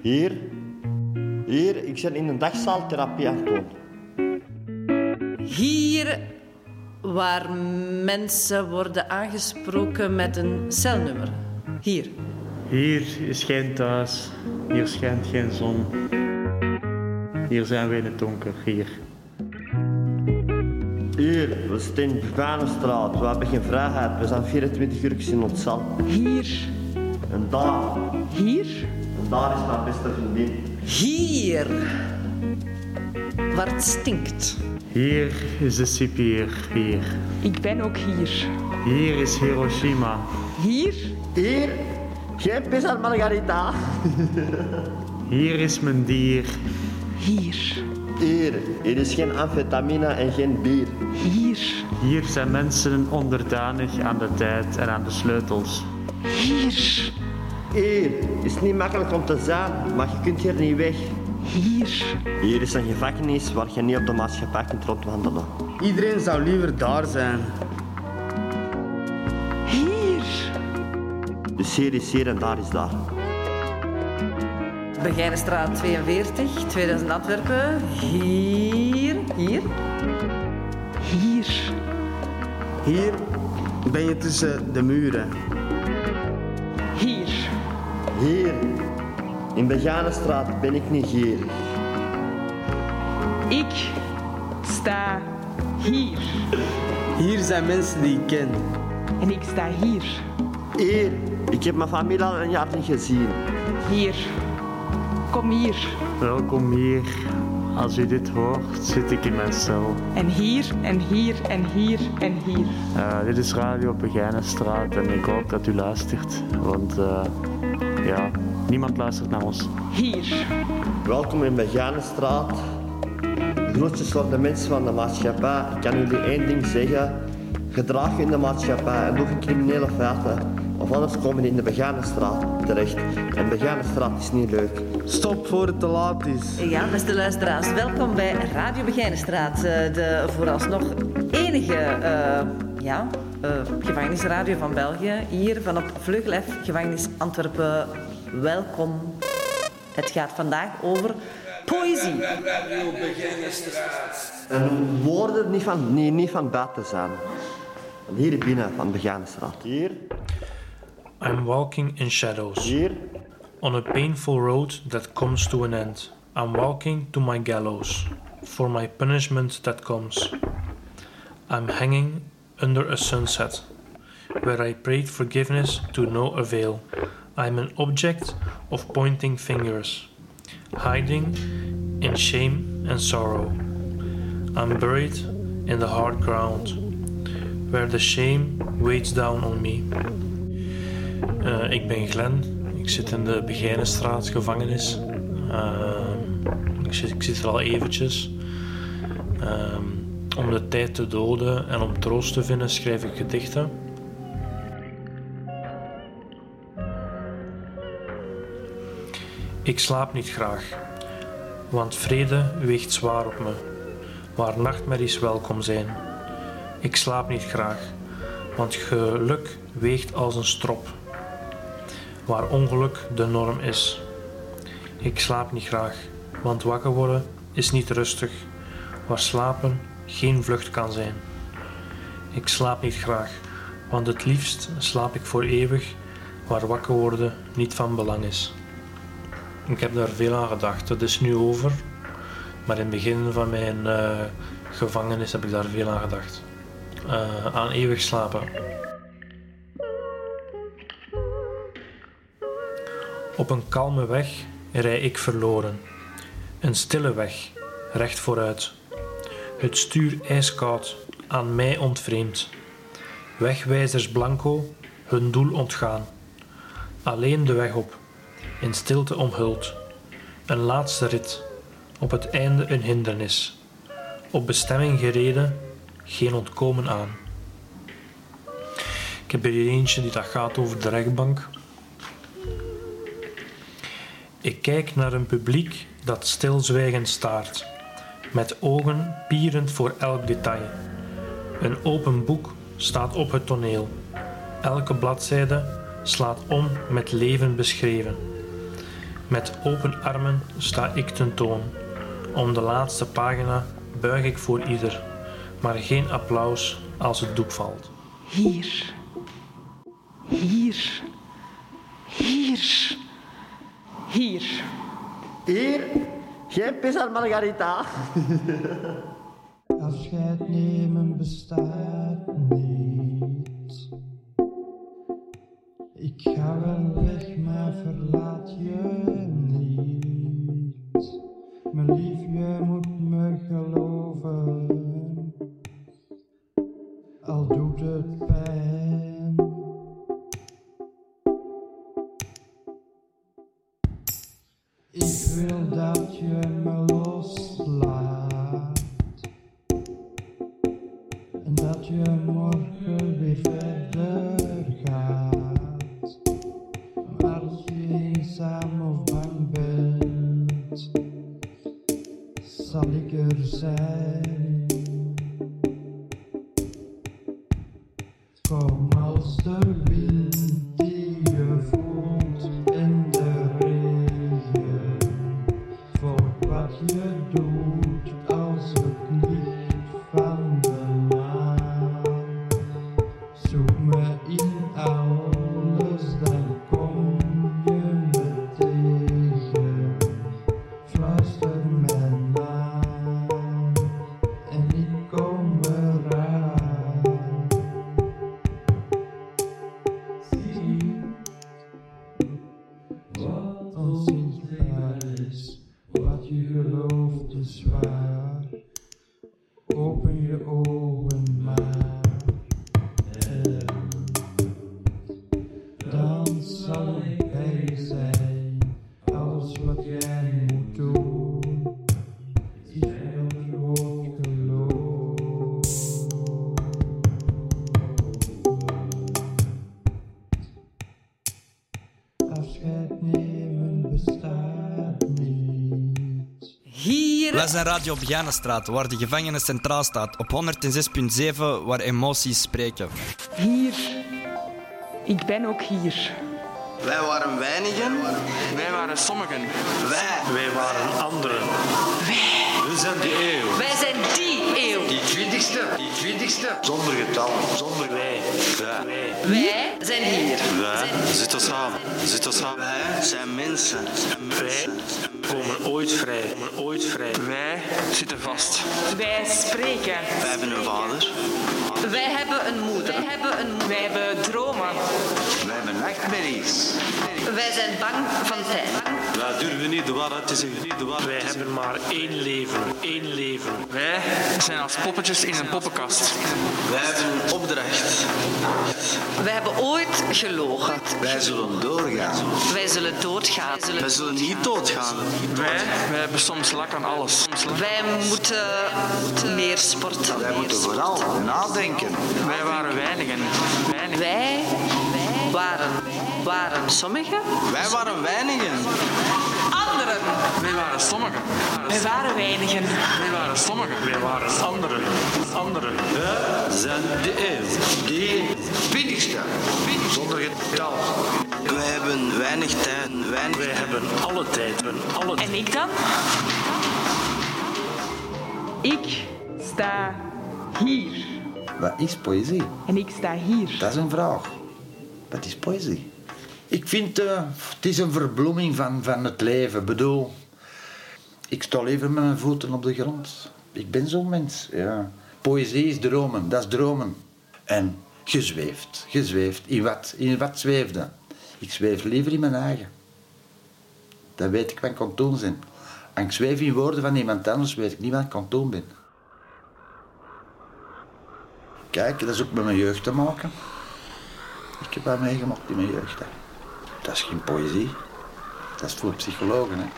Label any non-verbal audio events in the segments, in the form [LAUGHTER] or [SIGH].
Hier. Hier, ik zit in een dagzaal therapie aan het doen. Hier waar mensen worden aangesproken met een celnummer. Hier. Hier is geen thuis. Hier schijnt geen zon. Hier zijn we in het donker. Hier. Hier, we zitten in Buganenstraat. We hebben geen vrijheid. We zijn 24 uur in ons cel. Hier. En daar, Hier. Daar is mijn beste vriendin. Hier. Waar het stinkt. Hier is de cipier. Hier. Ik ben ook hier. Hier is Hiroshima. Hier. Hier, geen pis aan Margarita. Hier is mijn dier. Hier. Hier, hier is geen amfetamine en geen bier. Hier. Hier zijn mensen onderdanig aan de tijd en aan de sleutels. Hier. Hier is niet makkelijk om te zijn, maar je kunt hier niet weg. Hier. Hier is een gevangenis waar je niet op de maatschappij kunt rondwandelen. Iedereen zou liever daar zijn. Hier. Dus hier is hier en daar is daar. Begijnenstraat 42, 2000 Antwerpen. Hier. Hier. Hier. Hier ben je tussen de muren. Hier. In Beganenstraat ben ik niet gierig. Ik sta hier. Hier zijn mensen die ik ken. En ik sta hier. Hier, ik heb mijn familie al een jaar niet gezien. Hier. Kom hier. Welkom hier. Als u dit hoort, zit ik in mijn cel. En hier, en hier, en hier, en hier. Eh, dit is Radio Begijnenstraat en ik hoop dat u luistert. Want eh, ja, niemand luistert naar ons. Hier. Welkom in Beganenstraat. De grootste soort de mensen van de maatschappij. Ik kan jullie één ding zeggen. Gedraag je in de maatschappij en doe geen criminele feiten. Of anders komen je in de Beganenstraat terecht. En Beganenstraat is niet leuk. Stop voor het te laat is. Ja, beste luisteraars, welkom bij Radio Begijnenstraat. eh, De vooralsnog enige eh, ja, eh, gevangenisradio van België. Hier van op Vleugel F, gevangenis Antwerpen. Welkom. Het gaat vandaag over poëzie. En woorden niet van, niet, niet van buiten zijn. Van hier binnen, van Beganenstraat. Hier, I'm walking in shadows hier, on a painful road that comes to an end. I'm walking to my gallows for my punishment that comes. I'm hanging under a sunset where I prayed forgiveness to no avail. I'm an object of pointing fingers, hiding in shame and sorrow. I'm buried in the hard ground where the shame weighs down on me. Eh, ik ben Glenn. Ik zit in de Begijnenstraat gevangenis. Ehm, ik, zit, ik zit er al eventjes. Ehm, om de tijd te doden en om troost te vinden schrijf ik gedichten. Ik slaap niet graag, want vrede weegt zwaar op me, waar nachtmerries welkom zijn. Ik slaap niet graag, want geluk weegt als een strop waar ongeluk de norm is. Ik slaap niet graag, want wakker worden is niet rustig, waar slapen geen vlucht kan zijn. Ik slaap niet graag, want het liefst slaap ik voor eeuwig, waar wakker worden niet van belang is. Ik heb daar veel aan gedacht, dat is nu over, maar in het begin van mijn eh, gevangenis heb ik daar veel aan gedacht. Eh, aan eeuwig slapen. Op een kalme weg rij ik verloren. Een stille weg, recht vooruit. Het stuur ijskoud, aan mij ontvreemd. Wegwijzers blanco, hun doel ontgaan. Alleen de weg op, in stilte omhuld. Een laatste rit, op het einde een hindernis. Op bestemming gereden, geen ontkomen aan. Ik heb hier eentje die dat gaat over de rechtbank. Ik kijk naar een publiek dat stilzwijgend staart, met ogen pierend voor elk detail. Een open boek staat op het toneel. Elke bladzijde slaat om met leven beschreven. Met open armen sta ik tentoon. Om de laatste pagina buig ik voor ieder, maar geen applaus als het doek valt. Hier. Hier. Hier. Hier. Hier, geen pizza margarita. [LAUGHS] Afscheid nemen bestaat niet. Ik ga wel weg, maar verlaat je niet. Mijn lief, je moet me geloven. Al doet het pijn. Ik wil dat je Hier. Wij zijn Radio Begijnenstraat, waar de gevangenis centraal staat. Op 106.7, waar emoties spreken. Hier. Ik ben ook hier. Wij waren weinigen. Wij waren sommigen. Wij. Wij waren anderen. We zijn de eeuw. Wij zijn die eeuw. Die twintigste. Die twintigste. Zonder getal, zonder Wij. Wij. Wij zijn hier. Wij zitten samen. Zitten samen. Wij zijn mensen. Wij komen ooit vrij. Komen ooit vrij. Wij zitten vast. Wij spreken. Wij hebben een vader. Wij hebben een moeder. Wij hebben een moeder. Wij hebben dromen. Wij hebben nachtmerries. Wij zijn bang van tijd. Wij durven niet de waarheid te zeggen. Niet de waarheid Wij te zeggen. hebben maar één leven. Één leven. Wij zijn als poppetjes in een poppenkast. Wij hebben een opdracht. Wij hebben ooit gelogen. Wij zullen doorgaan. Wij zullen doodgaan. Wij zullen niet doodgaan. Wij, wij hebben soms lak aan alles. Wij moeten meer sporten. Wij moeten vooral nadenken. Wij waren weinigen. Weinig. Wij waren, waren sommigen. Wij waren weinigen. Wij waren sommigen. Wij waren weinigen. Wij waren sommigen. Wij waren anderen. Anderen. Wij zijn de eeuw. Die twintigste. Zonder getal. Wij hebben weinig tijd. Weinig Wij hebben alle tijd. Alle En ik dan? Ik sta hier. Wat is poëzie? En ik sta hier. Dat is een vraag. Wat is poëzie? Ik vind eh, het is een verbloeming van, van het leven. Ik bedoel, ik sta liever met mijn voeten op de grond. Ik ben zo'n mens. Ja. Poëzie is dromen, dat is dromen. En gezweefd, gezweefd. In wat, in wat zweefde? Ik zweef liever in mijn eigen. Dan weet ik wat ik doen zijn. En ik zweef in woorden van iemand anders, weet ik niet wat ik kan ben. Kijk, dat is ook met mijn jeugd te maken. Ik heb dat meegemaakt in mijn jeugd. Dat is geen poëzie. Dat is voor psychologen.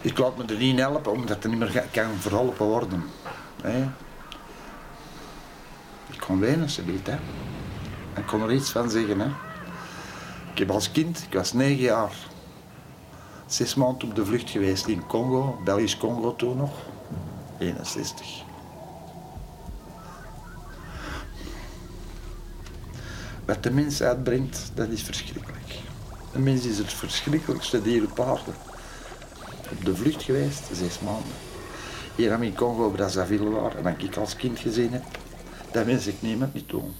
Ik laat me er niet helpen, omdat het niet meer kan verholpen worden. Hè. Ik kon wenen, ze weet. Hè. Ik kon er iets van zeggen. Hè. Ik heb als kind, ik was negen jaar, zes maanden op de vlucht geweest in Congo, Belgisch Congo toen nog, 61. Wat de mens uitbrengt, dat is verschrikkelijk. Een mens is het verschrikkelijkste dier op aarde. Op de vlucht geweest, zes maanden. Hier aan in Congo, Brazzaville waar, en dat ik als kind gezien heb, dat wens ik niemand niet doen.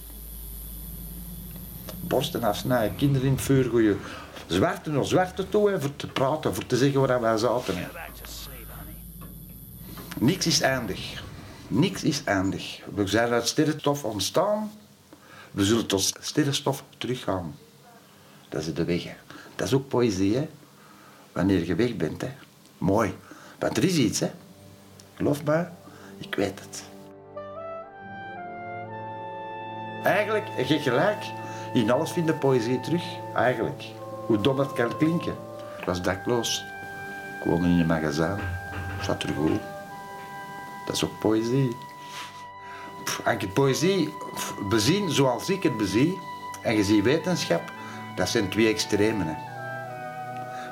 Borsten afsnijden, kinderen in vuur gooien, zwarte naar zwarte toe, voor te praten, voor te zeggen waar wij zaten. hè. Niks is eindig. Niks is eindig. We zijn uit sterrenstof ontstaan. We zullen tot sterrenstof teruggaan. Dat is de weg. Dat is ook poëzie, hè. Wanneer je weg bent, hè. Mooi. Want er is iets, hè. Geloof me, ik weet het. Eigenlijk, je gelijk. In alles vind je poëzie terug. Eigenlijk. Hoe dom dat kan klinken. Ik was dakloos. Ik woonde in een magazijn. Zat er goed. Dat is ook poëzie. Als poëzie bezien zoals ik het bezie, en je ziet wetenschap, dat zijn twee extremen. Hè.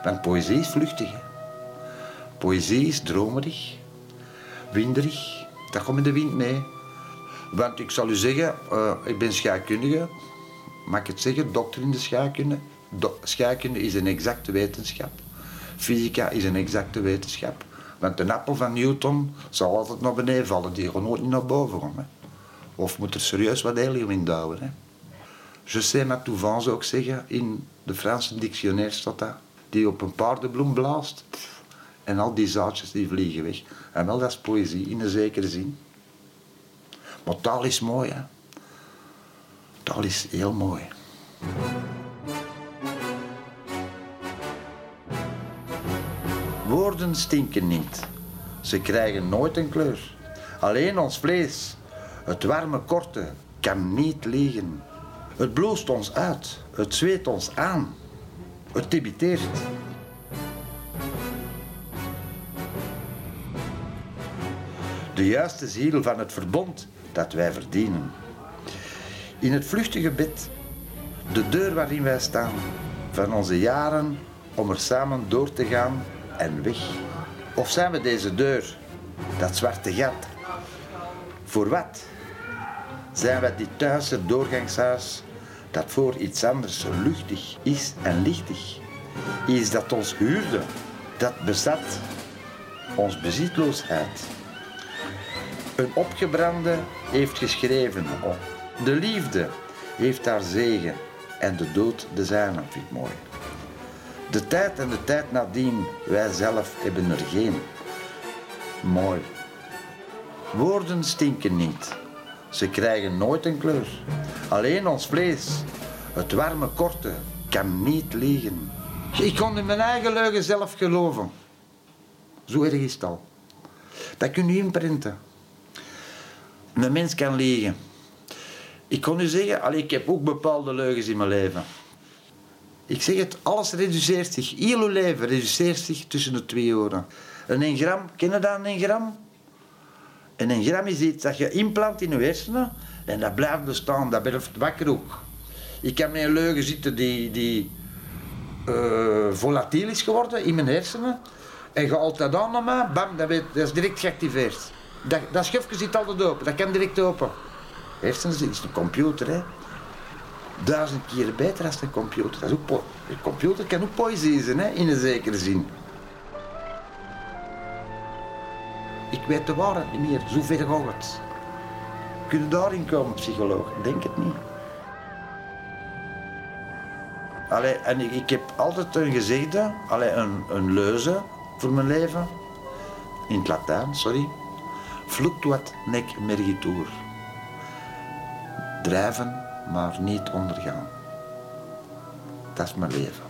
Want poëzie is vluchtig. Poëzie is dromerig, winderig. Dat komt in de wind mee. Want ik zal u zeggen, eh, ik ben scheikundige. Mag ik het zeggen? Dokter in de scheikunde. Do- scheikunde is een exacte wetenschap. Fysica is een exacte wetenschap. Want de appel van Newton zal altijd naar beneden vallen. Die gaat niet naar boven komen. Of moet er serieus wat helium in douwen. Hè? Je sais ma zou ik zeggen. In de Franse dictionaire staat dat. Die op een paardenbloem blaast. En al die zaadjes die vliegen weg. En wel, dat is poëzie, in een zekere zin. Maar taal is mooi, hè. Taal is heel mooi. Woorden stinken niet. Ze krijgen nooit een kleur. Alleen ons vlees, het warme korte, kan niet liegen. Het bloost ons uit, het zweet ons aan. Het debiteert. De juiste ziel van het verbond dat wij verdienen. In het vluchtige bed, de deur waarin wij staan, van onze jaren om er samen door te gaan en weg. Of zijn we deze deur, dat zwarte gat? Voor wat? Zijn wij dit thuise doorgangshuis dat voor iets anders luchtig is en lichtig? Is dat ons huurde, dat bezat ons bezitloosheid? Een opgebrande heeft geschreven, oh, de liefde heeft haar zegen en de dood de zijne, vind mooi. De tijd en de tijd nadien, wij zelf hebben er geen. Mooi. Woorden stinken niet. Ze krijgen nooit een kleur. Alleen ons vlees, het warme korte, kan niet liegen. Ik kon in mijn eigen leugen zelf geloven. Zo erg is het al. Dat kun je inprinten. Een mens kan liegen. Ik kon u zeggen, allee, ik heb ook bepaalde leugens in mijn leven. Ik zeg het, alles reduceert zich. Heel uw leven reduceert zich tussen de twee oren. Een 1 gram, je dat, een 1 gram? En een gram is iets dat je implant in je hersenen en dat blijft bestaan, dat blijft wakker ook. Ik kan met een leugen zitten die, die eh, volatiel is geworden in mijn hersenen. En je dat aan naar mij, bam, dat, is direct geactiveerd. Dat, dat schufje zit altijd open, dat kan direct open. Hersenen is een computer, hè. Duizend keer beter dan een computer. Dat is ook een computer kan ook poëzie zijn, hè, in een zekere zin. Ik weet de waarheid niet meer, zo ver gaat het. Kun je daarin komen, psycholoog? Denk het niet. Allee, en ik, ik heb altijd een gezegde, allee, een, een leuze voor mijn leven. In het Latijn, sorry. Fluctuat nec mergitur. Drijven, maar niet ondergaan. Dat is mijn leven.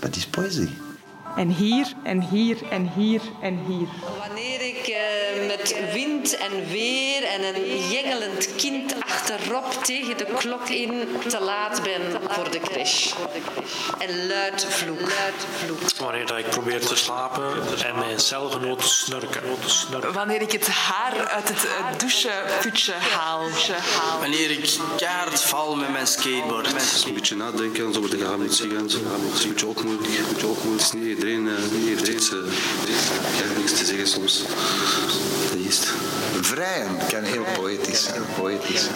Dat is poëzie. En hier, en hier, en hier, en hier. Wanneer ik eh, met wind en weer en een jengelend kind achterop tegen de klok in te laat ben voor de crash. En luid vloek. Wanneer dat ik probeer te slapen en mijn celgenoot snurken. Wanneer ik het haar uit het eh, doucheputje haal. Wanneer ik kaart val met mijn skateboard. Een beetje nadenken en zo met de gaan moet zeggen. en zo. Dat is een beetje ook moeilijk. Een beetje ook moeilijk. Het is niet iedereen eh, heeft iets, eh, heeft niks te zeggen soms. Dat is het. Vrijen kan heel poëtisch zijn. Poëtisch.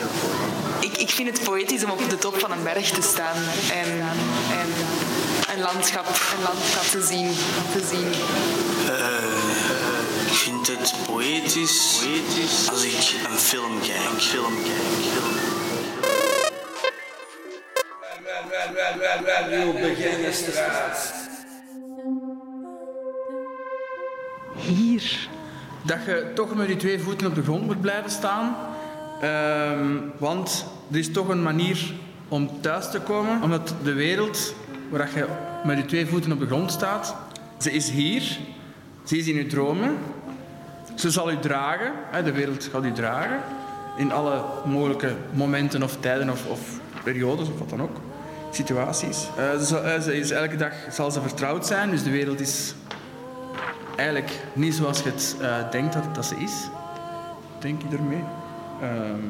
Ik, ik vind het poëtisch om op de top van een berg te staan en, en landschap, een landschap te zien. Te zien. Eh, ik vind het poëtisch, poëtisch als ik een film kijk. Een film kijk. Film. Hier. Dat je toch met die twee voeten op de grond moet blijven staan. Ehm, want er is toch een manier om thuis te komen. Omdat de wereld waar je met die twee voeten op de grond staat, ze is hier. Ze is in je dromen. Ze zal u dragen. De wereld gaat u dragen. In alle mogelijke momenten of tijden of, of periodes of wat dan ook. Situaties. Eh, zal- eh, ze is elke dag zal ze vertrouwd zijn. Dus de wereld is eigenlijk niet zoals je het eh, denkt dat, dat ze is. Denk je ermee? Ehm,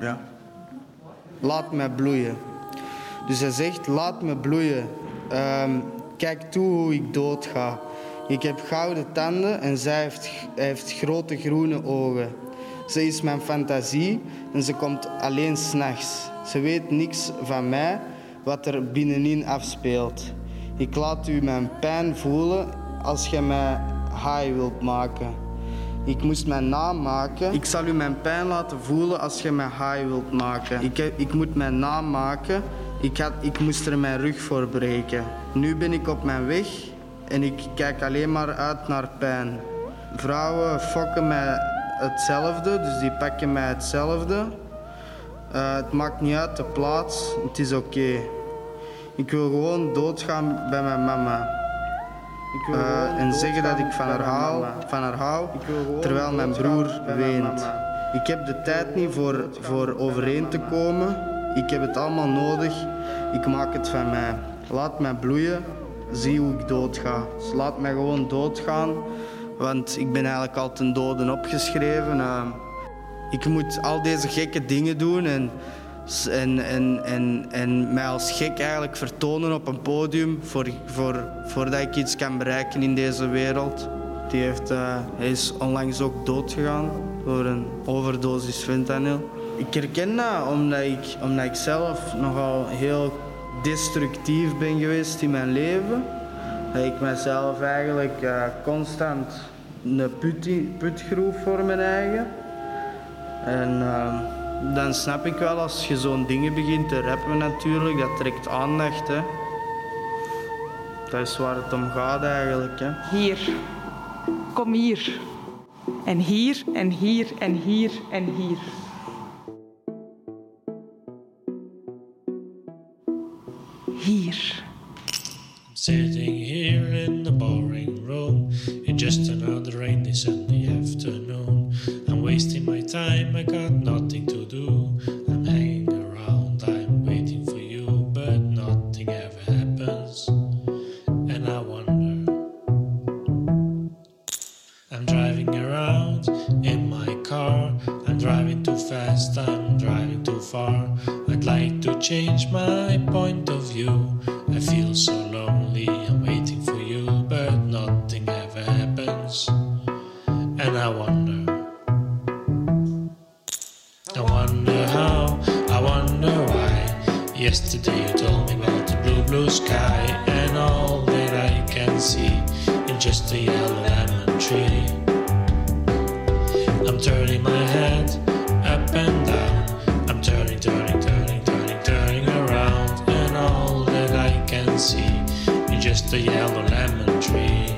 ja. Laat mij bloeien. Dus hij zegt, laat me bloeien. Ehm, kijk toe hoe ik doodga. Ik heb gouden tanden en zij heeft, heeft grote groene ogen. Ze is mijn fantasie en ze komt alleen s'nachts. Ze weet niks van mij, wat er binnenin afspeelt. Ik laat u mijn pijn voelen als je mij high wilt maken. Ik moest mijn naam maken. Ik zal u mijn pijn laten voelen als je mij high wilt maken. Ik, heb- ik moet mijn naam maken. Ik, had, ik moest er mijn rug voor breken. Nu ben ik op mijn weg en ik kijk alleen maar uit naar pijn. Vrouwen fokken mij hetzelfde, dus die pakken mij hetzelfde. Eh, het maakt niet uit de plaats, het is oké. Ik wil gewoon doodgaan bij mijn mama. Ik wil gewoon en zeggen dat ik van haar hou, van haar hou terwijl mijn broer weent. Ik heb de tijd niet voor, voor overeen te komen. Ik heb het allemaal nodig. Ik maak het van mij. Laat mij bloeien. Zie hoe ik doodga. Dus laat mij gewoon doodgaan. Want ik ben eigenlijk al ten doden opgeschreven. Eh, ik moet al deze gekke dingen doen en, en, en, en, en mij als gek eigenlijk vertonen op een podium voor, voor, voordat ik iets kan bereiken in deze wereld. Die heeft, eh, hij is onlangs ook doodgegaan door een overdosis fentanyl. Ik herken dat omdat ik, omdat ik zelf nogal heel destructief ben geweest in mijn leven. Dat ik mezelf eigenlijk eh, constant een put, putgroef voor mijn eigen. En ehm, dan snap ik wel als je zo'n dingen begint te rappen natuurlijk, dat trekt aandacht. Hè. Dat is waar het om gaat eigenlijk. Hè. Hier. Kom hier. En hier, en hier, en hier, en hier. Hier. I'm sitting here in see just a yellow lemon tree.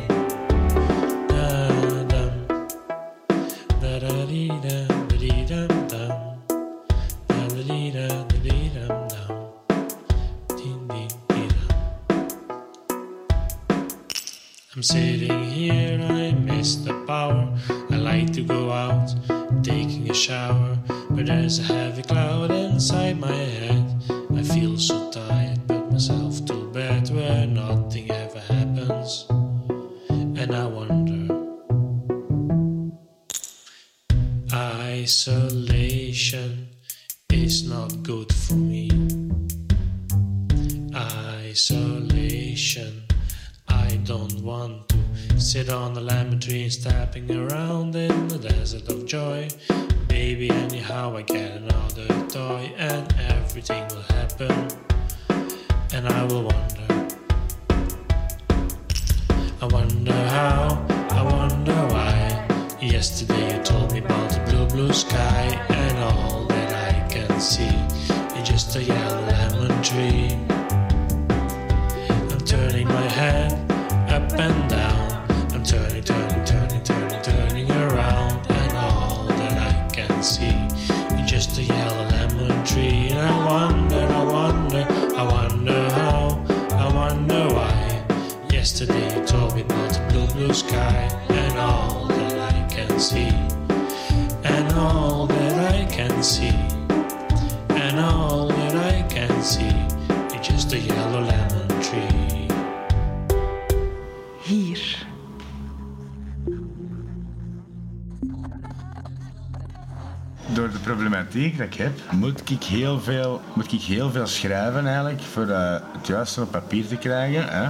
Problematiek dat ik heb, moet ik heel veel, moet ik heel veel schrijven eigenlijk voor eh, het juiste op papier te krijgen. Hè?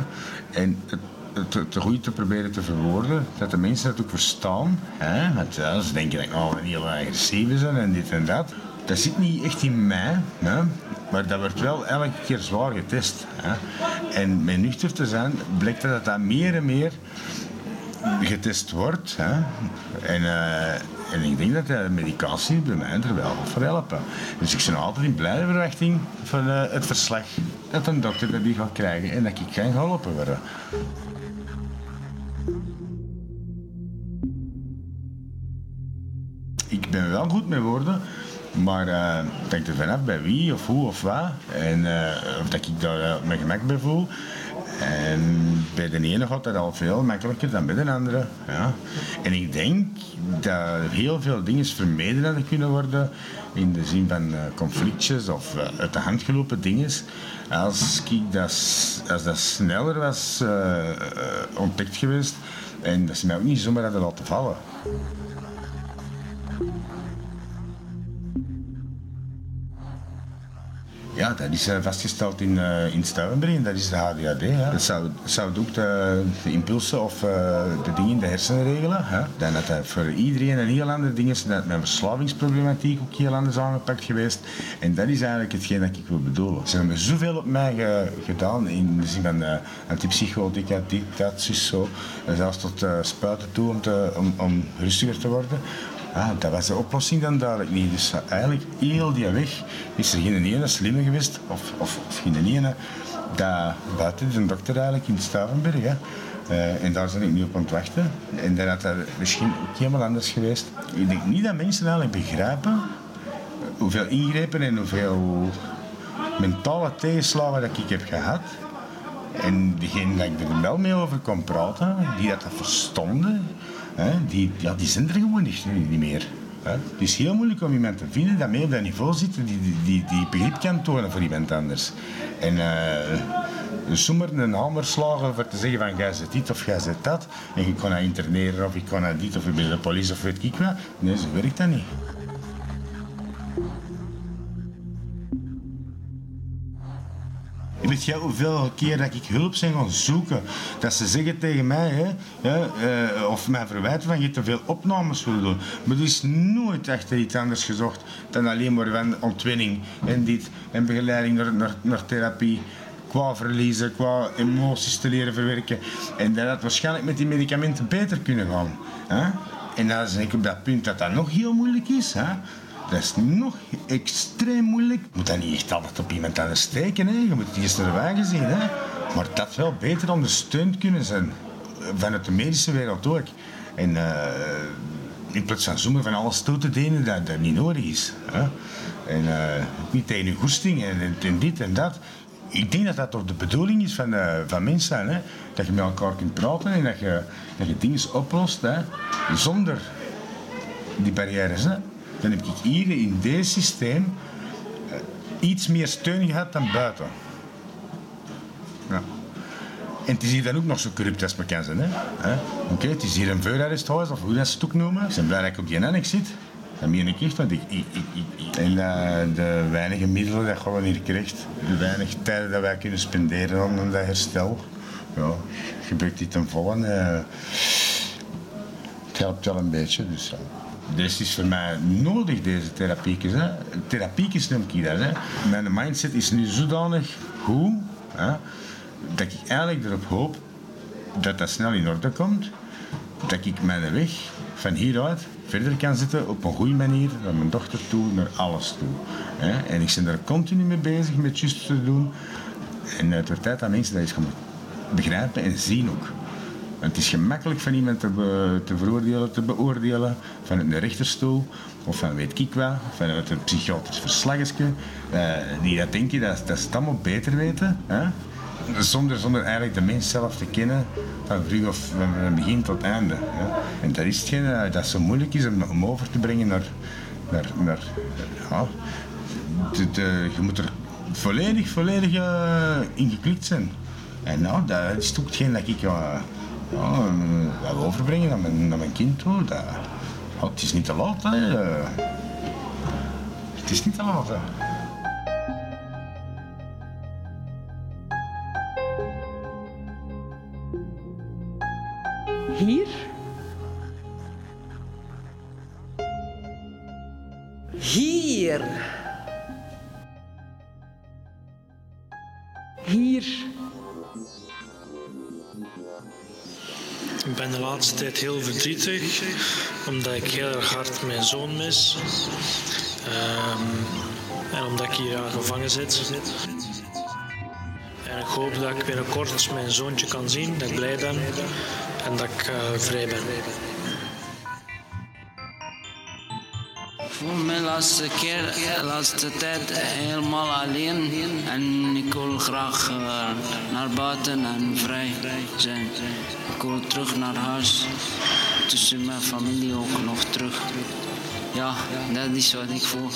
En het, het, te goed te proberen te verwoorden, dat de mensen dat ook verstaan. Hè? Want ja, ze denken dat ik een heel agressief ben en dit en dat. Dat zit niet echt in mij, hè? maar dat wordt wel elke keer zwaar getest. Hè? En met nuchter te zijn, blijkt dat dat meer en meer getest wordt. Hè? En, eh, en ik denk dat de medicatie bij mij er wel voor helpen. Dus ik ben altijd in blijde verwachting van eh, het verslag dat een dokter dat die gaat krijgen en dat ik kan geholpen worden. Ik ben wel goed met woorden, maar eh, het hangt er vanaf bij wie of hoe of wat. En eh, of dat ik daar eh, mijn gemak bij voel. En bij de ene gaat dat al veel makkelijker dan bij de andere. Ja. En ik denk dat heel veel dingen vermeden hadden kunnen worden in de zin van eh, conflictjes of eh, uit de hand gelopen dingen. Als, ik dat, als dat sneller was eh, ontdekt geweest en dat ze mij ook niet zomaar hadden laten vallen. Ja, dat is eh, vastgesteld in, eh in dat is de HDHD. Hè. Dat zou, zou ook de, de impulsen of eh, de dingen in de hersenen regelen. Hè. Dan dat dat voor iedereen een heel andere ding is. Dat mijn verslavingsproblematiek ook heel anders aangepakt geweest. En dat is eigenlijk hetgeen dat ik wil bedoelen. Ze hebben zoveel op mij ge- gedaan in de zin van eh, antipsychotica, dit, dat, zus, zo. En zelfs tot spuiten toe om, te, om, om rustiger te worden. Ah, dat was de oplossing dan duidelijk niet. Dus eh, eigenlijk heel die weg is er geen ene slimme geweest, of, of, of geen ene, dat buiten de dokter eigenlijk in Stavenberg. Eh, en daar ben ik nu op aan het wachten. En dan had misschien ook helemaal anders geweest. Ik denk niet dat mensen eigenlijk begrijpen hoeveel ingrepen en hoeveel mentale tegenslagen dat ik heb gehad. En diegenen dat ik er wel mee over kon praten, die dat, dat verstonden, die, ja, die zijn er gewoon niet, niet meer. Het is heel moeilijk om iemand te vinden dat mee op dat niveau zit, die, die, die, begrip kan tonen voor iemand anders. En eh sommigen een hamer slagen voor te zeggen van jij zit dit of jij zit dat. En je kan dat interneren of ik kan dat dit of ik ben de politie of weet ik wat. Nee, zo werkt dat niet. Weet jij hoeveel keer dat ik hulp zijn gaan zoeken? Dat ze zeggen tegen mij, hè, eh, of mij verwijten van je te veel opnames wil doen. Maar er is nooit achter iets anders gezocht dan alleen maar van ontwinning en dit en begeleiding naar, naar, naar therapie. Qua verliezen, qua emoties te leren verwerken. En dat had waarschijnlijk met die medicamenten beter kunnen gaan. Hè? En dan ben ik op dat punt dat dat nog heel moeilijk is. Hè? Dat is nog extreem moeilijk. Je moet dat niet echt altijd op iemand anders steken. Hè. Je moet het eerst naar de wagen zien. Hè. Maar dat wel beter ondersteund kunnen zijn. Vanuit de medische wereld ook. En eh, in plaats van zoomen van alles toe te delen dat, dat niet nodig is. Hè. En eh, niet tegen je goesting en dit en dat. Ik denk dat dat toch de bedoeling is van, eh, van mensen. Hè. Dat je met elkaar kunt praten en dat je, dat je dingen oplost. Hè. Zonder die barrières. Hè. Dan heb ik hier in deze systeem eh, iets meer steun gehad dan buiten. Ja. En het is hier dan ook nog zo corrupt als het kan zijn. Hè? Oké, het is hier een vuurarresthuis, of hoe dat ze het ook noemen. Ik ben blij dat ik op die annex zit. Dat meen ik echt, want ik... ik, ik, ik- En eh, de weinige middelen dat gewoon hier krijgt, de weinig tijd dat wij kunnen spenderen aan dat herstel, ja, gebruikt dit ten volle. eh, het helpt wel een beetje, dus. Dit is voor mij nodig, deze therapiekjes. Hè. Therapiekjes noem ik dat. Hè. Mijn mindset is nu zodanig goed, hè, dat ik eigenlijk erop hoop dat dat snel in orde komt, dat ik mijn weg van hieruit verder kan zetten op een goede manier naar mijn dochter toe, naar alles toe. Hè? En ik ben daar continu mee bezig met juist te doen. En het wordt tijd dat mensen dat eens gaan begrijpen en zien ook. Het is gemakkelijk van iemand te, te veroordelen, te beoordelen, vanuit een rechterstoel, of van weet ik wat, vanuit een psychiatrisch verslagje, eh, die dat denken dat, dat ze het allemaal beter weten. Hè? Zonder, zonder eigenlijk de mens zelf te kennen, van vroeg of van begin tot einde. Hè? En dat is hetgeen eh, dat zo moeilijk is om, over te brengen naar... naar, naar ja, je moet er volledig, volledig eh, in geklikt zijn. En nou, dat is ook hetgeen dat ik ja, ja, eh, wil overbrengen naar mijn, naar mijn kind toe. Dat, ja, het is niet te laat, hè. Het is niet te laat? Hier. Ik ben de laatste tijd heel verdrietig, omdat ik heel erg hard mijn zoon mis. Ehm, en omdat ik hier aan gevangen zit. En ik hoop dat ik binnenkort mijn zoontje kan zien, dat ik blij ben en dat ik eh, vrij ben. Voel me laatste keer, laatste tijd helemaal alleen. En ik wil graag eh, naar buiten en vrij zijn. Ik wil terug naar huis. Tussen mijn familie ook nog terug. Ja, dat is wat ik voel.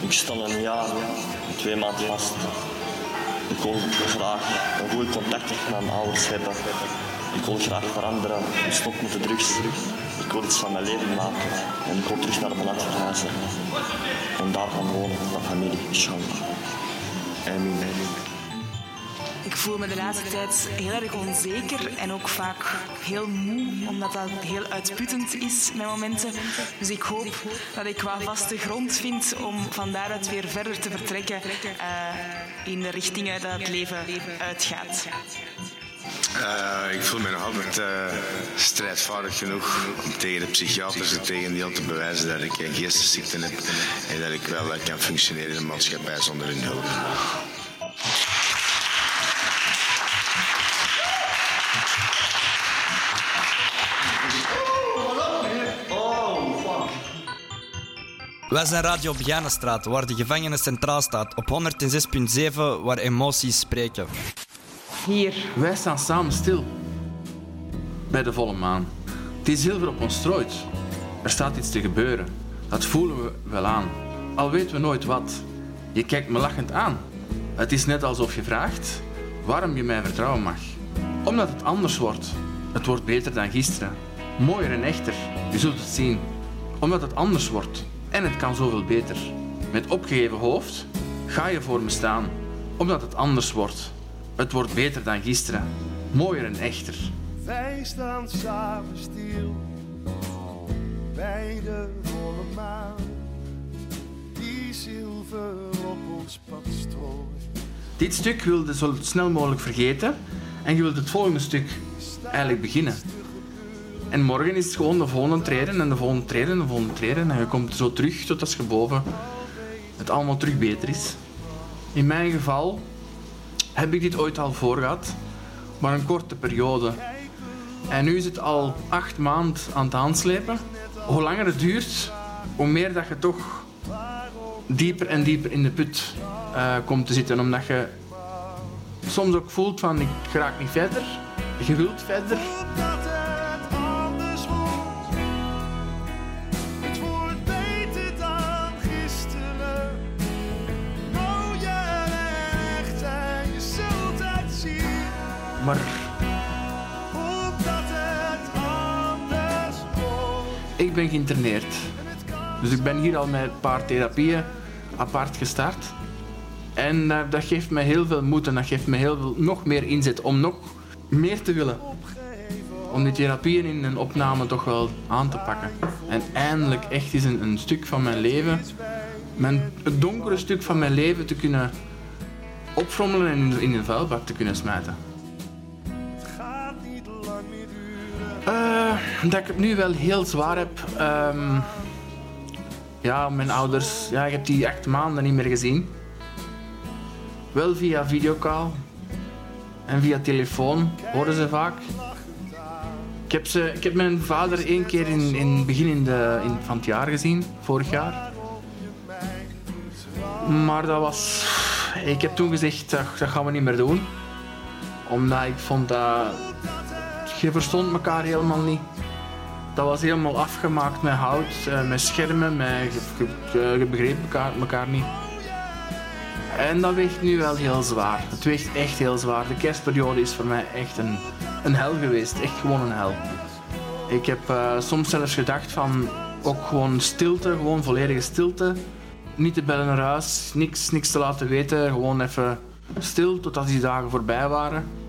Ik sta een jaar, twee maanden vast. Ik wil graag een goed contact met mijn ouders hebben. Ik wil graag veranderen, stop met de drugs. Ik wil iets van mijn leven maken en ik wil terug naar mijn land verhuizen. En daar gaan wonen met mijn familie, inshallah. Amen. Ik voel me de laatste tijd heel erg onzeker en ook vaak heel moe, omdat dat heel uitputtend is met momenten. Dus ik hoop dat ik wat vaste grond vind om van daaruit weer verder te vertrekken eh, in de richtingen dat het leven uitgaat. Eh, ik voel me nog altijd eh, strijdvaardig genoeg om tegen de psychiatrische tegendeel te bewijzen dat ik een geestesziekte heb en dat ik wel eh, kan functioneren in de maatschappij zonder hun hulp. Wij zijn Radio Begijnenstraat, waar de gevangenen centraal staat. Op 106.7, waar emoties spreken. Hier. Wij staan samen stil. Bij de volle maan. Het is zilver op ons strooit. Er staat iets te gebeuren. Dat voelen we wel aan. Al weten we nooit wat. Je kijkt me lachend aan. Het is net alsof je vraagt waarom je mij vertrouwen mag. Omdat het anders wordt. Het wordt beter dan gisteren. Mooier en echter. Je zult het zien. Omdat het anders wordt. En het kan zoveel beter. Met opgeheven hoofd ga je voor me staan. Omdat het anders wordt. Het wordt beter dan gisteren. Mooier en echter. Wij staan samen stil bij de volle maan, die zilver op ons pad strooit. Dit stuk wilde je zo snel mogelijk vergeten en je wilt het volgende stuk eigenlijk beginnen. En morgen is het gewoon de volgende treden en de volgende treden en de volgende treden. En je komt zo terug tot als je boven het allemaal terug beter is. In mijn geval heb ik dit ooit al voor gehad, maar een korte periode. En nu is het al acht maanden aan het aanslepen. Hoe langer het duurt, hoe meer dat je toch dieper en dieper in de put eh, komt te zitten. Omdat je soms ook voelt van ik raak niet verder. Je wilt verder. Maar ik ben geïnterneerd. Dus ik ben hier al met een paar therapieën apart gestart. En dat geeft mij heel veel moed en dat geeft mij heel veel, nog meer inzet om nog meer te willen. Om die therapieën in een opname toch wel aan te pakken. En eindelijk echt eens een, een stuk van mijn leven, mijn, het donkere stuk van mijn leven te kunnen opfrommelen en in, in een vuilbak te kunnen smijten. Eh, dat ik het nu wel heel zwaar heb. Ehm, ja, mijn ouders, ja, ik heb die echt maanden niet meer gezien. Wel via videocall en via telefoon horen ze vaak. Ik heb, ze, ik heb mijn vader één keer in, in begin in de, in, van het jaar gezien, vorig jaar. Maar dat was... Ik heb toen gezegd, dat, dat gaan we niet meer doen. Omdat ik vond dat... Je verstond elkaar helemaal niet. Dat was helemaal afgemaakt met hout, eh, met schermen, met, je, je, je begreep elkaar, elkaar niet. En dat weegt nu wel heel zwaar. Het weegt echt heel zwaar. De kerstperiode is voor mij echt een, een hel geweest. Echt gewoon een hel. Ik heb eh, soms zelfs gedacht van ook gewoon stilte, gewoon volledige stilte. Niet te bellen naar huis, niks, niks te laten weten. Gewoon even stil totdat die dagen voorbij waren.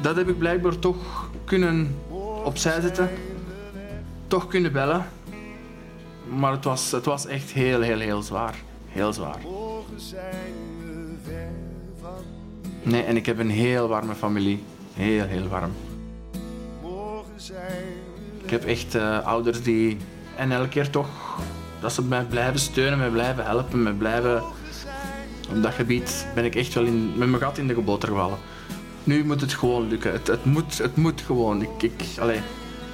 Dat heb ik blijkbaar toch kunnen opzij zetten. Toch kunnen bellen. Maar het was, het was echt heel, heel, heel zwaar. Heel zwaar. Nee, en ik heb een heel warme familie. Heel, heel warm. Ik heb echt eh, ouders die... En elke keer toch... Dat ze mij blijven steunen, mij blijven helpen, mij blijven... Op dat gebied ben ik echt wel in, met mijn gat in de geboter gevallen. Nu moet het gewoon lukken. Het, het, moet, het moet gewoon. Ik, ik,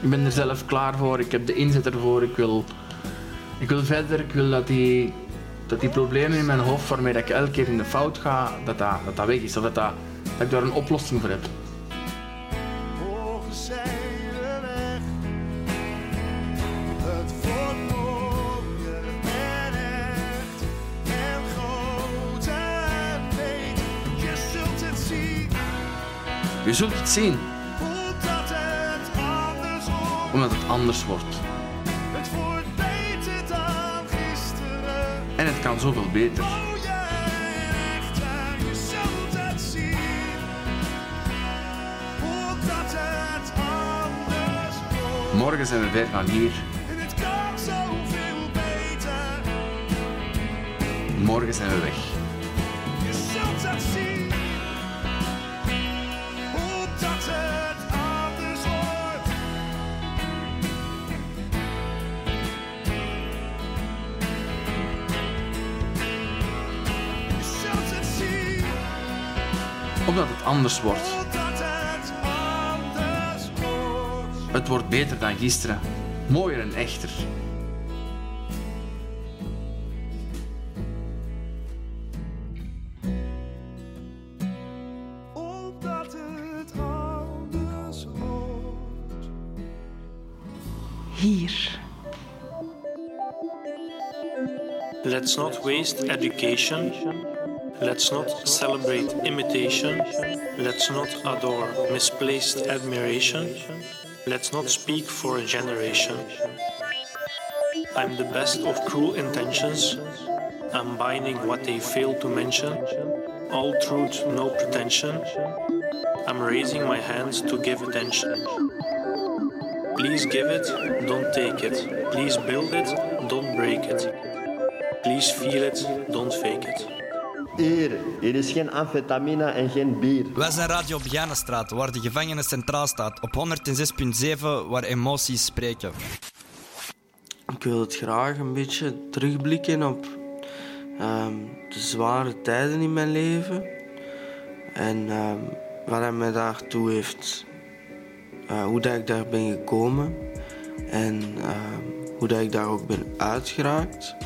ik ben er zelf klaar voor. Ik heb de inzet ervoor. Ik wil, ik wil verder. Ik wil dat die, dat die problemen in mijn hoofd waarmee ik elke keer in de fout ga, dat dat, dat, dat weg is. Of dat, dat, dat ik daar een oplossing voor heb. Je zult het zien, omdat het anders wordt. het wordt. Beter dan gisteren. En het kan zoveel beter. Morgen zijn we weer gaan hier. Morgen zijn we weg. Omdat het anders wordt. het anders wordt. Het wordt beter dan gisteren. Mooier en echter. Omdat het anders wordt. Hier. Let's not waste education. Let's not celebrate imitation. Let's not adore misplaced admiration. Let's not speak for a generation. I'm the best of cruel intentions. I'm binding what they fail to mention. All truth, no pretension. I'm raising my hands to give attention. Please give it, don't take it. Please build it, don't break it. Please feel it, don't fake it. Hier, hier is geen amfetamine en geen bier. Wij zijn Radio Begijnenstraat, waar de gevangenis centraal staat. Op 106.7, waar emoties spreken. Ik wil het graag een beetje terugblikken op ehm, de zware tijden in mijn leven. En ehm, wat hij mij daartoe heeft, eh, hoe dat ik daar ben gekomen. En ehm, hoe dat ik daar ook ben uitgeraakt.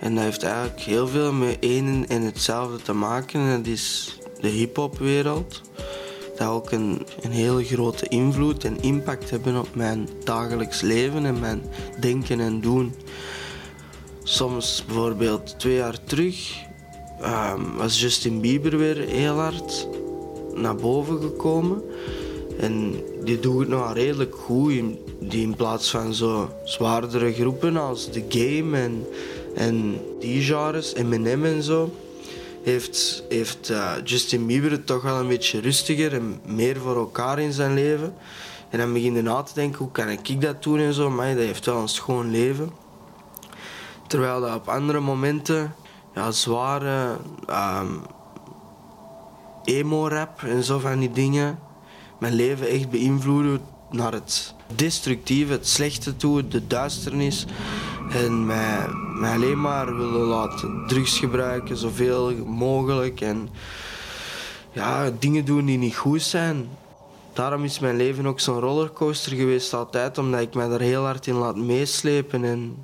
En dat heeft eigenlijk heel veel met één en hetzelfde te maken. En dat is de hip-hopwereld. Dat ook een, een hele grote invloed en impact hebben op mijn dagelijks leven en mijn denken en doen. Soms, bijvoorbeeld twee jaar terug, ehm, was Justin Bieber weer heel hard naar boven gekomen. En die doet het nog redelijk goed. in- Die in plaats van zo zwaardere groepen als The Game en, en die genres, Eminem en zo, heeft, heeft eh, Justin Bieber het toch wel een beetje rustiger en meer voor elkaar in zijn leven. En dan begin je na te denken, hoe kan ik dat doen en zo. Maar dat heeft wel een schoon leven. Terwijl dat op andere momenten ja, zware, ehm, emo-rap en zo van die dingen mijn leven echt beïnvloeden naar het destructieve, het slechte toe, de duisternis. En mij, alleen maar willen laten drugs gebruiken, zoveel mogelijk. En ja, dingen doen die niet goed zijn. Daarom is mijn leven ook zo'n rollercoaster geweest altijd, omdat ik mij daar heel hard in laat meeslepen en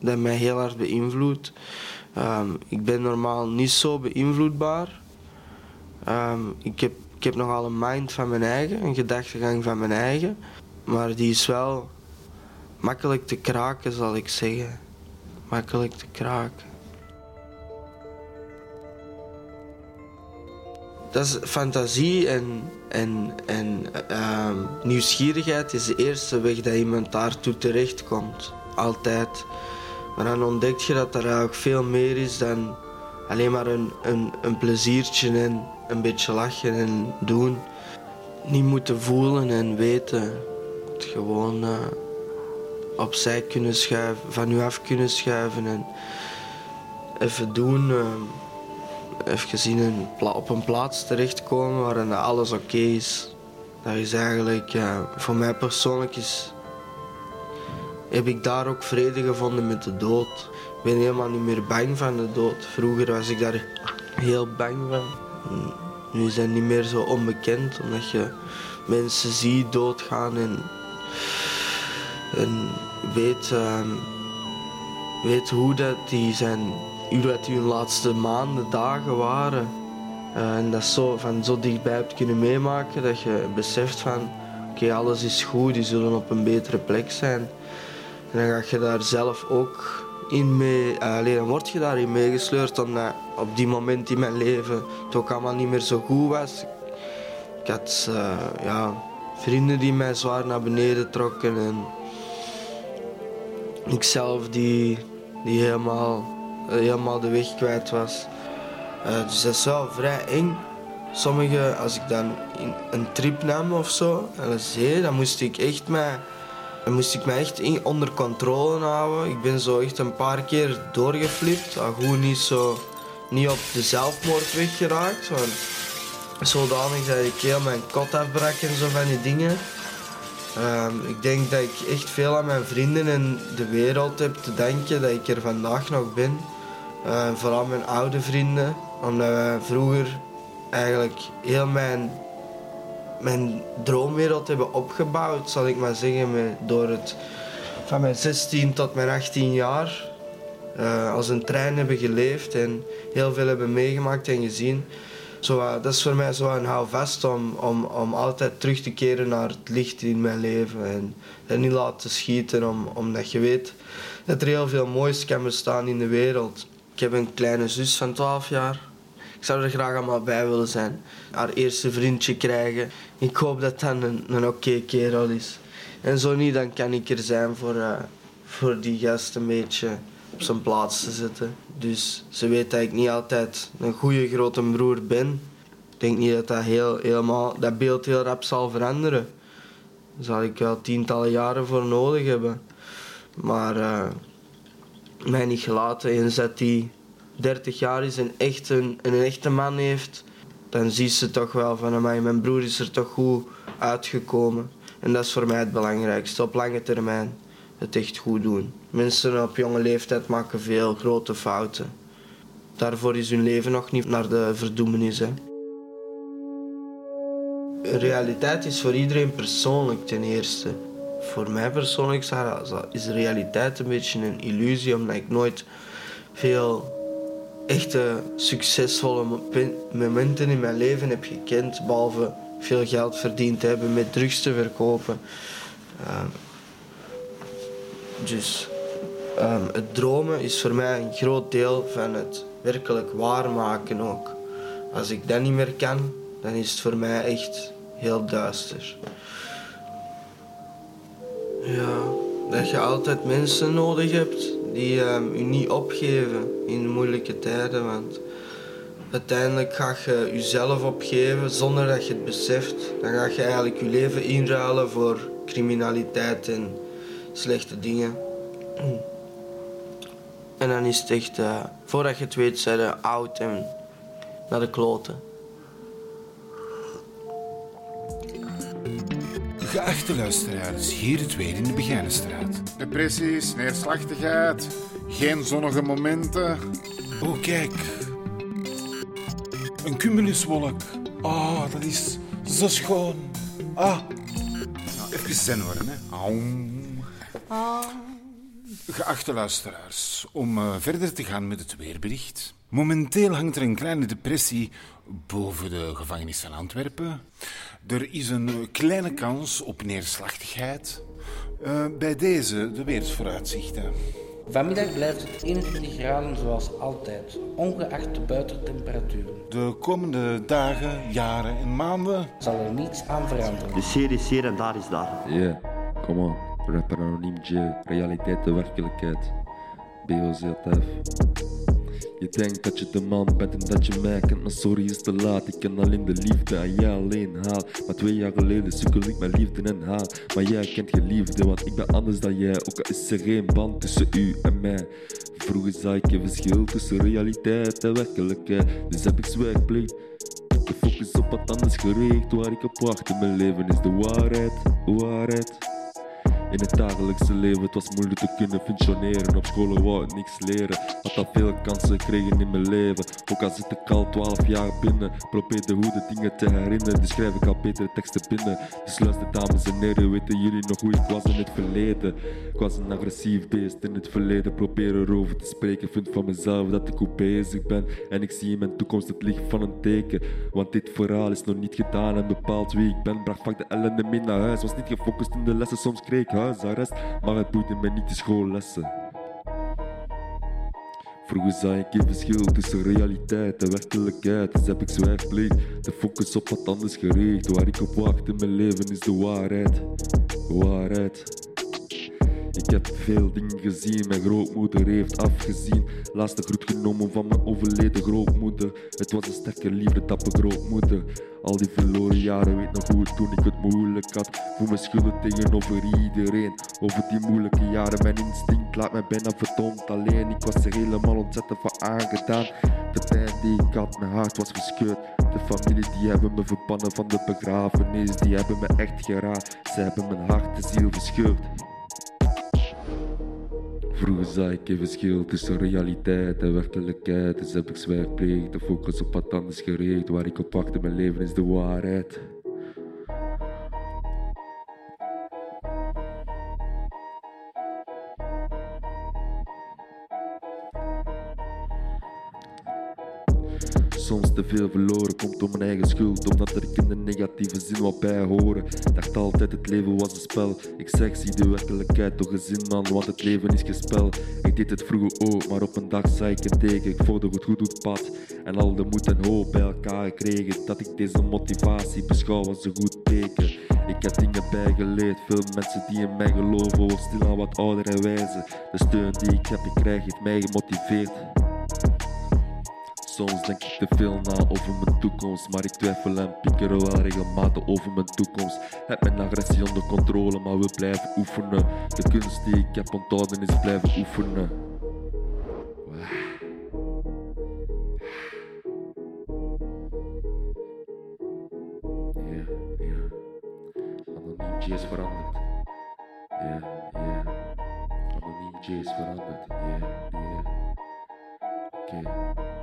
dat mij heel hard beïnvloedt. Ehm, ik ben normaal niet zo beïnvloedbaar. Ehm, ik, heb, ik heb nogal een mind van mijn eigen, een gedachtegang van mijn eigen. Maar die is wel makkelijk te kraken, zal ik zeggen. Makkelijk te kraken. Dat is fantasie en, en, en ehm, nieuwsgierigheid is de eerste weg dat iemand daartoe terechtkomt. Altijd. Maar dan ontdek je dat er eigenlijk veel meer is dan alleen maar een, een, een pleziertje en een beetje lachen en doen. Niet moeten voelen en weten. Het gewoon uh, opzij kunnen schuiven, van u af kunnen schuiven en even doen. Uh, even een op een plaats terechtkomen waarin alles oké is. Dat is eigenlijk, voor mij persoonlijk is, heb ik daar ook vrede gevonden met de dood. Ik ben helemaal niet meer bang van de dood. Vroeger was ik daar heel bang van. Nu is dat niet meer zo onbekend, omdat je mensen ziet doodgaan en, en weet, uh, weet hoe dat die zijn, hoe dat die hun laatste maanden, dagen waren. Uh, en dat zo, van zo dichtbij hebt kunnen meemaken dat je beseft van oké, alles is goed, die zullen op een betere plek zijn. En dan ga je daar zelf ook in mee, alleen dan word je daarin meegesleurd omdat op die moment in mijn leven het ook allemaal niet meer zo goed was. Ik had uh, ja, vrienden die mij zwaar naar beneden trokken en ikzelf die, die helemaal, helemaal de weg kwijt was. Uh, dus dat is wel vrij eng. Sommige, als ik dan een trip nam of zo, dan moest ik echt mij dan moest ik me echt in, onder controle houden. Ik ben zo echt een paar keer doorgeflipt. Goed niet zo niet op de zelfmoordweg geraakt. Want zodanig dat ik heel mijn kot afbrak en zo van die dingen. Um, ik denk dat ik echt veel aan mijn vrienden en de wereld heb te danken dat ik er vandaag nog ben. Uh, vooral mijn oude vrienden. Omdat wij vroeger eigenlijk heel mijn mijn droomwereld hebben opgebouwd, zal ik maar zeggen, met, door het van mijn 16 tot mijn 18 jaar uh, als een trein hebben geleefd en heel veel hebben meegemaakt en gezien. Zo, dat is voor mij zo een houvast om, om, om altijd terug te keren naar het licht in mijn leven en, en niet laten schieten, om, omdat je weet dat er heel veel moois kan bestaan in de wereld. Ik heb een kleine zus van 12 jaar. Ik zou er graag allemaal bij willen zijn. Haar eerste vriendje krijgen. Ik hoop dat dat een, een oké kerel is. En zo niet, dan kan ik er zijn voor, uh, voor die gast een beetje op zijn plaats te zetten. Dus ze weet dat ik niet altijd een goede grote broer ben. Ik denk niet dat dat, heel, helemaal, dat beeld heel rap zal veranderen. Daar zal ik wel tientallen jaren voor nodig hebben. Maar uh, mij niet gelaten. Eens dat die 30 jaar is en echt een, een echte man heeft, dan ziet ze toch wel van mij, mijn broer is er toch goed uitgekomen. En dat is voor mij het belangrijkste, op lange termijn het echt goed doen. Mensen op jonge leeftijd maken veel grote fouten. Daarvoor is hun leven nog niet naar de verdoemenis. Hè. Realiteit is voor iedereen persoonlijk ten eerste. Voor mij persoonlijk is realiteit een beetje een illusie, omdat ik nooit veel echte succesvolle momenten in mijn leven heb gekend, behalve veel geld verdiend hebben met drugs te verkopen. Uh, dus um, het dromen is voor mij een groot deel van het werkelijk waarmaken ook. Als ik dat niet meer kan, dan is het voor mij echt heel duister. Ja, dat je altijd mensen nodig hebt die um, u niet opgeven in moeilijke tijden. Want uiteindelijk ga je jezelf opgeven zonder dat je het beseft. Dan ga je eigenlijk je leven inruilen voor criminaliteit en slechte dingen. En dan is het echt, eh, voordat je het weet, zijn ze oud en naar de kloten. Geachte luisteraars, hier het weer in de Begijnenstraat. Depressies, neerslachtigheid, geen zonnige momenten. Oh, kijk. Een cumuluswolk. Ah, oh, dat is zo schoon. Ah. Nou, even zen worden, hè. Aum. Ah. Geachte luisteraars, om eh, verder te gaan met het weerbericht. Momenteel hangt er een kleine depressie boven de gevangenis van Antwerpen. Er is een eh, kleine kans op neerslachtigheid. Eh, bij deze de weersvooruitzichten. Vanmiddag blijft het 21 graden zoals altijd, ongeacht de buitentemperaturen. De komende dagen, jaren en maanden zal er niets aan veranderen. De serie is hier en daar is daar. Yeah, come on. Rapper Anoniem J. Realiteit de werkelijkheid. BOZF. Je denkt dat je de man bent en dat je mij kent, maar sorry is te laat. Ik ken alleen de liefde aan jij alleen haal. Maar twee jaar geleden sukkel ik mijn liefde en haal. Maar jij kent geen liefde, want ik ben anders dan jij. Ook al is er geen band tussen u en mij. Vroeger zag ik een verschil tussen realiteit en werkelijkheid. Dus heb ik zwijgplicht. De focus op wat anders gericht. Waar ik op wacht in mijn leven is de waarheid. Waarheid. In het dagelijkse leven, het was moeilijk te kunnen functioneren. Op school wou ik niks leren, had al veel kansen gekregen in mijn leven. Ook al zit ik al 12 jaar binnen, probeerde hoe de dingen te herinneren. Dus schrijf ik al betere teksten binnen. Dus luister dames en heren, weten jullie nog hoe ik was in het verleden? Ik was een agressief beest in het verleden, probeer erover te spreken. Vind van mezelf dat ik goed bezig ben. En ik zie in mijn toekomst het licht van een teken. Want dit verhaal is nog niet gedaan en bepaalt wie ik ben. Bracht vaak de ellende mee naar huis, was niet gefocust in de lessen, soms kreeg ik Maar het boeide me niet de schoollessen. Vroeger zag ik een verschil tussen realiteit en werkelijkheid. Dus heb ik zwijgplicht, de focus op wat anders gericht. Waar ik op wacht in mijn leven is de waarheid. Waarheid. Ik heb veel dingen gezien, mijn grootmoeder heeft afgezien. Laatste groet genomen van mijn overleden grootmoeder. Het was een sterke liefde, tappe grootmoeder. Al die verloren jaren weet nog goed toen ik het moeilijk had. Voel me schuldig tegenover iedereen. Over die moeilijke jaren, mijn instinct laat mij bijna verdomd alleen. Ik was er helemaal ontzettend van aangedaan. De pijn die ik had, mijn hart was gescheurd. De familie die hebben me verbannen van de begrafenis, die hebben me echt geraakt. Ze hebben mijn hart de ziel verscheurd. Vroeger zag ik een verschil tussen realiteit en werkelijkheid. Dus heb ik zwijgplicht, de focus op wat anders gericht. Waar ik op wacht in mijn leven is de waarheid. Te veel verloren komt door mijn eigen schuld, omdat er in de negatieve zin wat bij horen. Dacht altijd het leven was een spel. Ik zeg, zie de werkelijkheid toch eens in man, want het leven is geen spel. Ik deed het vroeger ook, maar op een dag zei ik een teken. Ik volgde het goed het pad en al de moed en hoop bij elkaar gekregen. Dat ik deze motivatie beschouw als een goed teken. Ik heb dingen bijgeleerd, veel mensen die in mij geloven, wordt stilaan wat ouder en wijzer. De steun die ik heb gekregen heeft mij gemotiveerd. Soms denk ik te veel na over mijn toekomst, maar ik twijfel en pieker wel regelmatig over mijn toekomst. Heb mijn agressie onder controle, maar wil blijven oefenen. De kunst die ik heb onthouden is blijven oefenen. Ja, ja. Anoniem J is veranderd. Ja, ja. Anoniem J is veranderd. Ja, ja. Oké.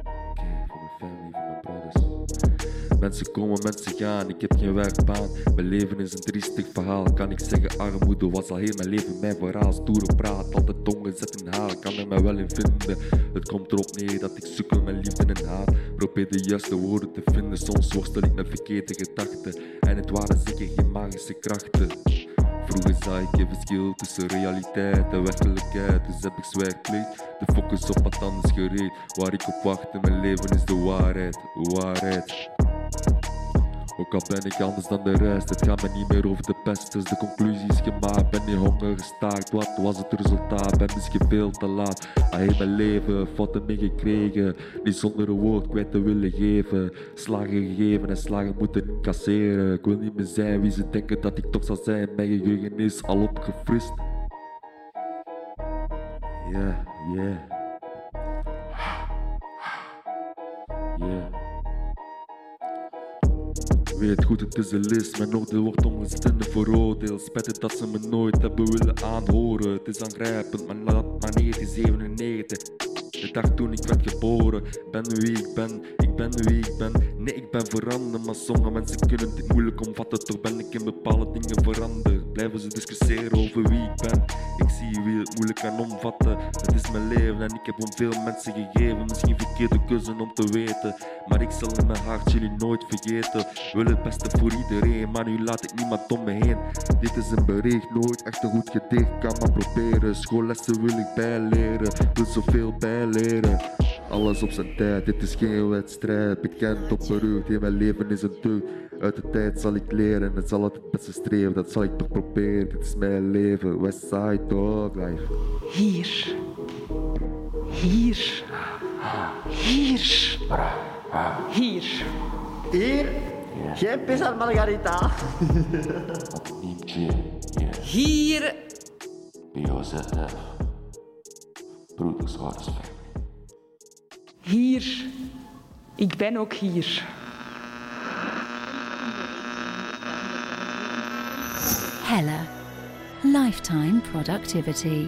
Family, mijn. Mensen komen, mensen gaan, ik heb geen werkbaan. Mijn leven is een triestig verhaal. Kan ik zeggen, armoede was al heel mijn leven mijn verhaal. Stoere praat, altijd ongezet in haal. Kan er mij wel in vinden. Het komt erop neer dat ik sukkel mijn liefde en haat. Probeer de juiste woorden te vinden. Soms worstel ik met verkeerde gedachten. En het waren zeker geen magische krachten. Vroeger zag ik een verschil tussen realiteit en werkelijkheid. Dus heb ik zwijgplicht, de focus op wat anders gericht. Waar ik op wacht in mijn leven is de waarheid, waarheid. Ook al ben ik anders dan de rest, het gaat me niet meer over de pest. Dus de conclusie is gemaakt, ben in honger gestaakt. Wat was het resultaat? Ben misschien veel te laat. Al heel mijn leven, fouten mee gekregen. Niet zonder een woord kwijt te willen geven. Slagen gegeven en slagen moeten incasseren. Ik wil niet meer zijn wie ze denken dat ik toch zal zijn. Mijn geheugen is al opgefrist. Ja, ja. Weet goed, het is een list. Mijn oordeel wordt ongezet in de veroordeeld. Spijt dat ze me nooit hebben willen aanhoren. Het is aangrijpend, maar laat maar 1997. De dag toen ik werd geboren, ben wie ik ben, ben wie ik ben. Nee, ik ben veranderd, maar sommige mensen kunnen dit moeilijk omvatten. Toch ben ik in bepaalde dingen veranderd. Blijven ze discussiëren over wie ik ben. Ik zie wie het moeilijk kan omvatten. Het is mijn leven en ik heb om veel mensen gegeven. Misschien verkeerde keuze om te weten. Maar ik zal in mijn hart jullie nooit vergeten. Wil het beste voor iedereen, maar nu laat ik niemand om me heen. Dit is een bericht, nooit echt een goed gedicht. Kan maar proberen, schoollessen wil ik bijleren. Wil zoveel bijleren. Alles op zijn tijd, dit is geen wedstrijd. Bekend op berucht, heel mijn leven is een deugd. Uit de tijd zal ik leren, het zal altijd het beste streven. Dat zal ik toch proberen, dit is mijn leven. Westside Dog Life. Hier. Hier. Hier. Hier. Hier? Geen pis aan Margarita. Hier. BOZF. Broeders Waters Hier. Ik ben ook hier. Hella. Lifetime productivity.